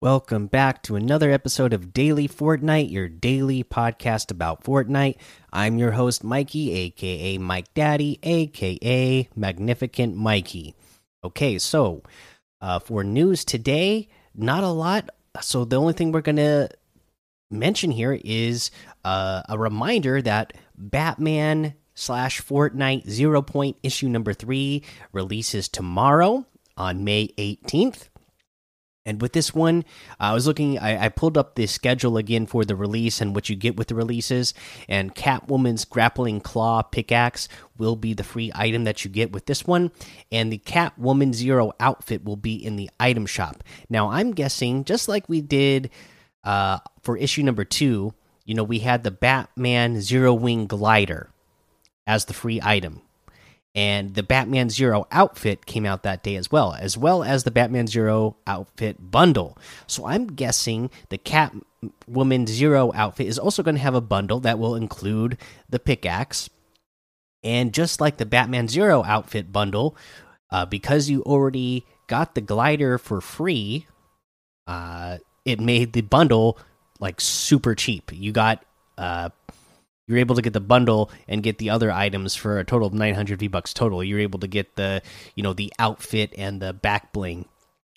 Welcome back to another episode of Daily Fortnite, your daily podcast about Fortnite. I'm your host, Mikey, aka Mike Daddy, aka Magnificent Mikey. Okay, so uh, for news today, not a lot. So the only thing we're going to mention here is uh, a reminder that Batman slash Fortnite Zero Point issue number three releases tomorrow on May 18th. And with this one, I was looking, I, I, pulled up the schedule again for the release and what you get with the releases. And Catwoman's grappling claw pickaxe will be the free item that you get with this one. And the Catwoman Zero outfit will be in the item shop. Now, I'm guessing, just like we did uh, for issue number two, you know, we had the Batman Zero Wing glider as the free item and the Batman Zero outfit came out that day as well, as well as the Batman Zero outfit bundle. So I'm guessing the Catwoman Zero outfit is also going to have a bundle that will include the pickaxe. And just like the Batman Zero outfit bundle, uh, because you already got the glider for free, uh, it made the bundle like super cheap. You got uh, you're able to get the bundle and get the other items for a total of 900 V bucks total. You're able to get the, you know, the outfit and the back bling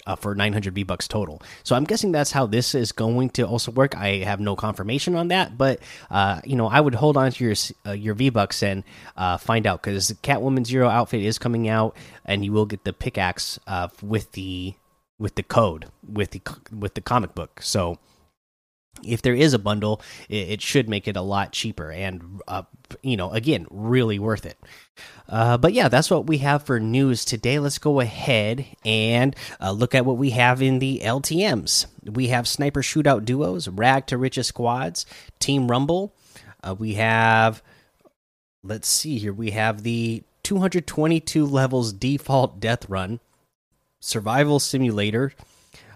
uh, for 900 V bucks total. So I'm guessing that's how this is going to also work. I have no confirmation on that, but uh, you know, I would hold on to your uh, your V bucks and uh, find out because Catwoman Zero outfit is coming out, and you will get the pickaxe uh, with the with the code with the with the comic book. So if there is a bundle, it, should make it a lot cheaper and, uh, you know, again, really worth it. Uh, but yeah, that's what we have for news today. Let's go ahead and uh, look at what we have in the LTMs. We have sniper shootout duos, rag to riches squads, team rumble. Uh, we have, let's see here, we have the 222 levels default death run, survival simulator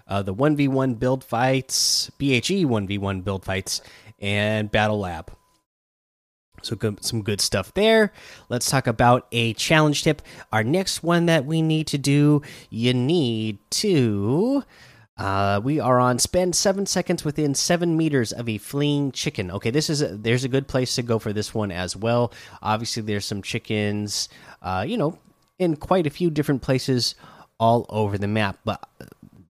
uh, the 1v1 build fights, BHE 1v1 build fights, and Battle Lab. So good, some good stuff there. Let's talk about a challenge tip. Our next one that we need to do, you need to. Uh, we are on spend seven seconds within seven meters of a fleeing chicken. Okay, this is a, there's a good place to go for this one as well. Obviously, there's some chickens, uh, you know, in quite a few different places all over the map. But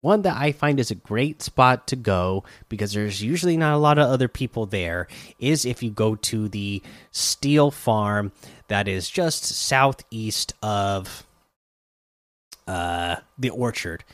one that I find is a great spot to go because there's usually not a lot of other people there is if you go to the steel farm that is just southeast of uh, the orchard.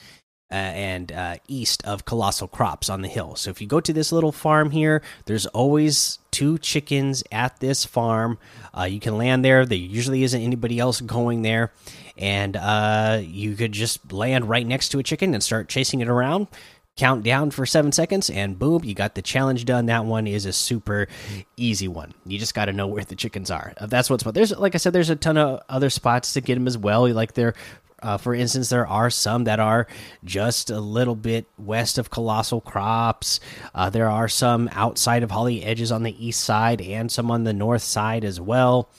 Uh, and uh, east of Colossal Crops on the hill. So if you go to this little farm here, there's always two chickens at this farm. Uh, you can land there. There usually isn't anybody else going there, and uh, you could just land right next to a chicken and start chasing it around. Count down for seven seconds, and boom, you got the challenge done. That one is a super easy one. You just got to know where the chickens are. That's what's. But there's, like I said, there's a ton of other spots to get them as well. Like they're uh, for instance, there are some that are just a little bit west of Colossal Crops. Uh, there are some outside of Holly Hedges on the east side, and some on the north side as well.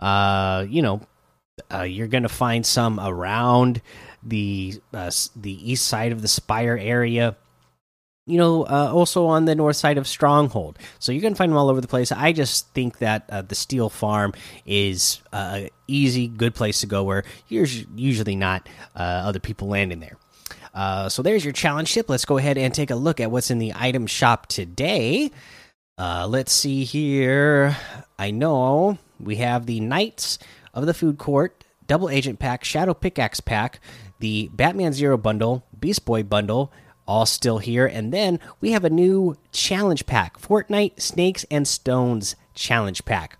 Uh, you know, uh, you're going to find some around the uh, the east side of the Spire area. You know, uh, also on the north side of Stronghold. So you're going to find them all over the place. I just think that uh, the Steel Farm is a easy, good place to go where there's usually not uh, other people landing there. Uh, so there's your challenge ship. Let's go ahead and take a look at what's in the item shop today. let's see here. I know we have the Knights of the Food Court, Double Agent Pack, Shadow Pickaxe Pack, the Batman Zero Bundle, Beast Boy Bundle, all still here. And then we have a new challenge pack Fortnite Snakes and Stones Challenge Pack.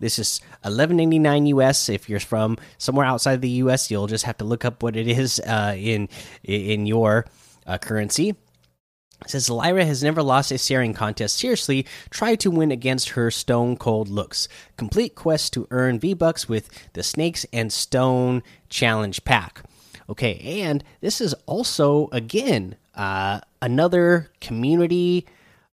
This is 11.99 US. If you're from somewhere outside the US, you'll just have to look up what it is uh, in in your uh, currency. It says Lyra has never lost a staring contest. Seriously, try to win against her stone cold looks. Complete quest to earn V Bucks with the Snakes and Stone Challenge Pack. Okay, and this is also again uh, another community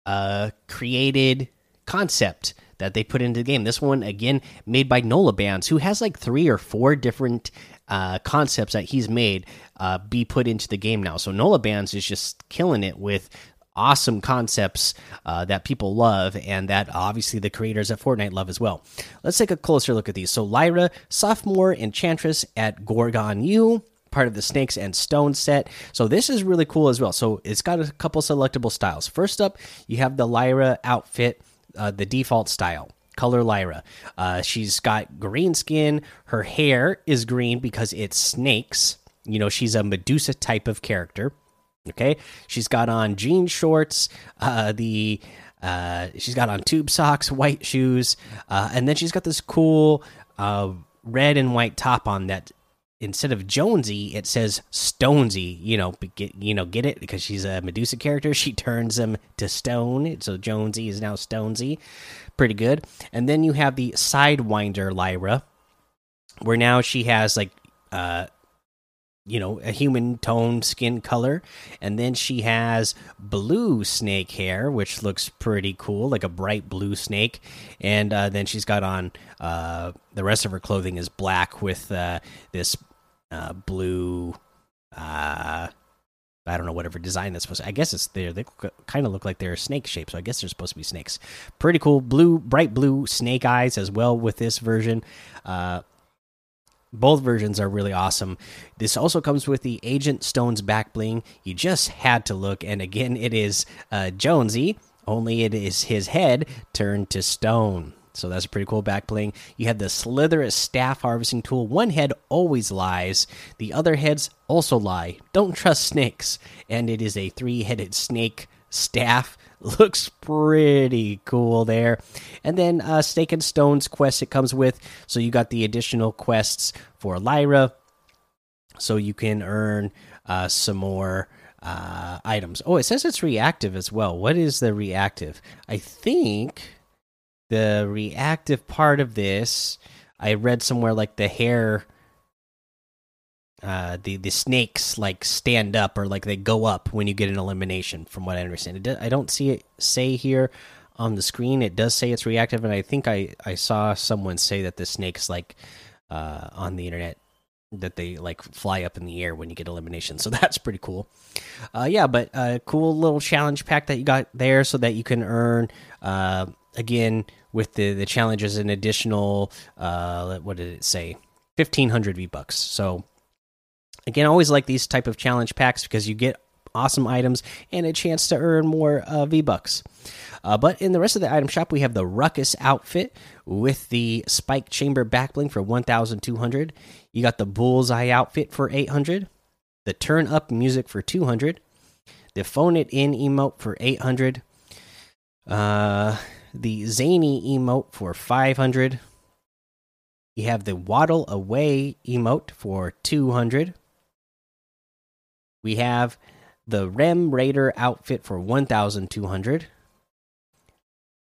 uh, created concept that they put into the game. This one again made by Nola Bands, who has like three or four different uh, concepts that he's made uh, be put into the game now. So Nola Bands is just killing it with awesome concepts uh, that people love and that obviously the creators at Fortnite love as well. Let's take a closer look at these. So Lyra, sophomore enchantress at Gorgon U part of the snakes and Stone set. So this is really cool as well. So it's got a couple selectable styles. First up you have the lyra outfit uh, the default style color lyra. Uh, she's got green skin. Her hair is green because it's snakes. You know she's a medusa type of character. Okay? She's got on jean shorts uh, the uh, she's got on tube socks white shoes uh, and then she's got this cool uh, red and white top on that instead of Jonesy, it says Stonesy. You know, get you know, get it because she's a Medusa character. She turns him to stone, so Jonesy is now Stonesy. Pretty good. And then you have the Sidewinder Lyra, where now she has like, uh, you know, a human tone skin color, and then she has blue snake hair, which looks pretty cool, like a bright blue snake. And uh, then she's got on uh, the rest of her clothing is black with uh, this uh, blue. Uh, I don't know whatever design that's supposed. To, I guess it's there. They kind of look like they're snake shaped, so I guess they're supposed to be snakes. Pretty cool, blue, bright blue snake eyes as well with this version. Uh, both versions are really awesome. This also comes with the Agent Stones back bling. You just had to look, and again, it is uh, Jonesy. Only it is his head turned to stone. So that's a pretty cool back bling. You have the Slitherous Staff Harvesting Tool. One head always lies, the other heads also lie. Don't trust snakes. And it is a three headed snake staff. Looks pretty cool there. And then uh, Snake and Stones quest it comes with. So you got the additional quests for Lyra. So you can earn uh, some more uh, items. Oh, it says it's reactive as well. What is the reactive? I think the reactive part of this i read somewhere like the hair uh the the snakes like stand up or like they go up when you get an elimination from what i understand. I don't see it say here on the screen. It does say it's reactive and i think i i saw someone say that the snakes like uh on the internet that they like fly up in the air when you get elimination. So that's pretty cool. Uh yeah but a cool little challenge pack that you got there so that you can earn uh again with the the challenges an additional uh what did it say? 1500 v bucks so again I always like these type of challenge packs because you get awesome items and a chance to earn more uh, v bucks uh, but in the rest of the item shop we have the ruckus outfit with the spike chamber backbling for 1200 you got the bullseye outfit for 800 the turn up music for 200 the phone it in emote for 800 uh the zany emote for 500. You have the waddle away emote for 200. We have the Rem Raider outfit for 1200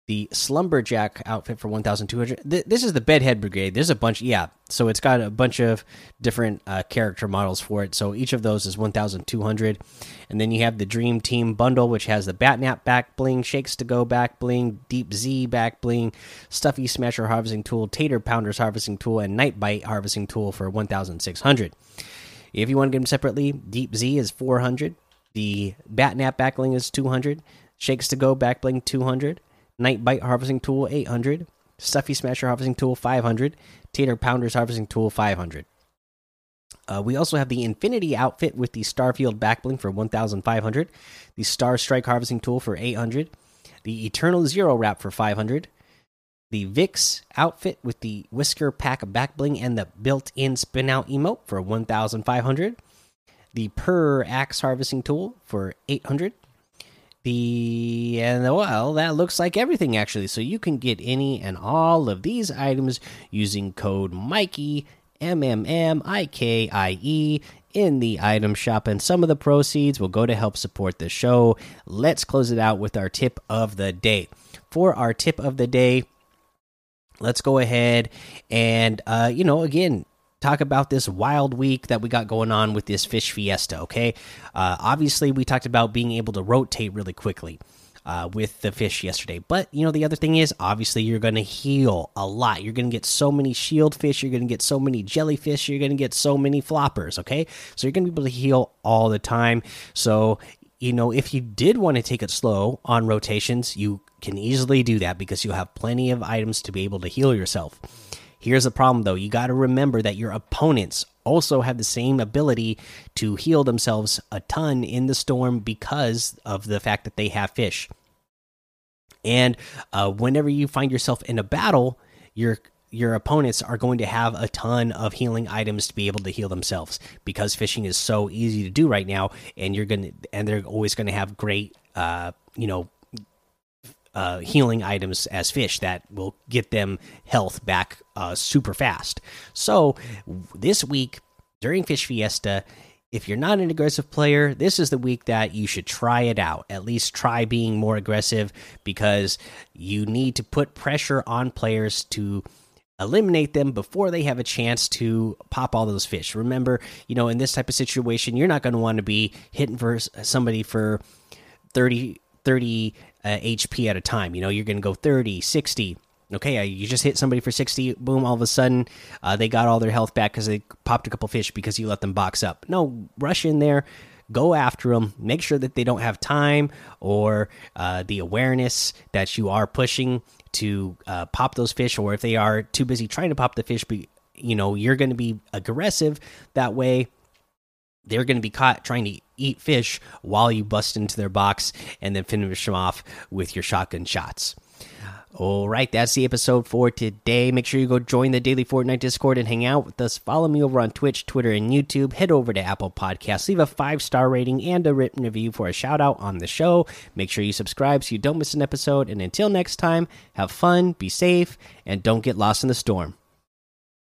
the Slumberjack outfit for 1,200. Th this is the Bedhead Brigade. There's a bunch, yeah. So it's got a bunch of different uh, character models for it. So each of those is 1,200. And then you have the Dream Team bundle, which has the Batnap back bling, Shakes to Go back bling, Deep Z back bling, Stuffy Smasher harvesting tool, Tater Pounders harvesting tool, and Night Bite harvesting tool for 1,600. If you want to get them separately, Deep Z is 400. The Batnap back bling is 200. Shakes to Go back bling 200. Night Bite Harvesting Tool 800, Stuffy Smasher Harvesting Tool 500, Tater Pounders Harvesting Tool 500. Uh, we also have the Infinity outfit with the Starfield backbling for 1,500, the Star Strike Harvesting Tool for 800, the Eternal Zero Wrap for 500, the Vix outfit with the Whisker Pack backbling and the built-in spin out emote for 1,500, the Purr Axe Harvesting Tool for 800, the and well that looks like everything actually. So you can get any and all of these items using code mikey m m m i k i e in the item shop. And some of the proceeds will go to help support the show. Let's close it out with our tip of the day. For our tip of the day let's go ahead and uh you know again talk about this wild week that we got going on with this fish fiesta. Okay, uh, obviously we talked about being able to rotate really quickly. uh, with the fish yesterday. But you know, the other thing is obviously you're going to heal a lot. You're going to get so many shield fish. You're going to get so many jellyfish. You're going to get so many floppers. Okay, so you're going to be able to heal all the time. So you know, if you did want to take it slow on rotations, you can easily do that because you have plenty of items to be able to heal yourself. Here's the problem though you got to remember that your opponents also have the same ability to heal themselves a ton in the storm because of the fact that they have fish. And uh, whenever you find yourself in a battle, your your opponents are going to have a ton of healing items to be able to heal themselves because fishing is so easy to do right now, and you're gonna and they're always going to have great, uh, you know, uh, healing items as fish that will get them health back uh, super fast. So this week during Fish Fiesta, if you're not an aggressive player, this is the week that you should try it out. At least try being more aggressive because you need to put pressure on players to eliminate them before they have a chance to pop all those fish. Remember, you know, in this type of situation, you're not going to want to be hitting for somebody for 30 30 uh, HP at a time. You know, you're going to go 30, 60. Okay, uh, you just hit somebody for 60, boom, all of a sudden uh, they got all their health back because they popped a couple fish because you let them box up. No, rush in there, go after them, make sure that they don't have time or uh, the awareness that you are pushing to uh, pop those fish, or if they are too busy trying to pop the fish, but you know, you're going to be aggressive. That way, they're going to be caught trying to eat fish while you bust into their box and then finish them off with your shotgun shots. All right, that's the episode for today. Make sure you go join the Daily Fortnite Discord and hang out with us. Follow me over on Twitch, Twitter, and YouTube. Head over to Apple Podcasts, leave a five star rating and a written review for a shout out on the show. Make sure you subscribe so you don't miss an episode. And until next time, have fun, be safe, and don't get lost in the storm.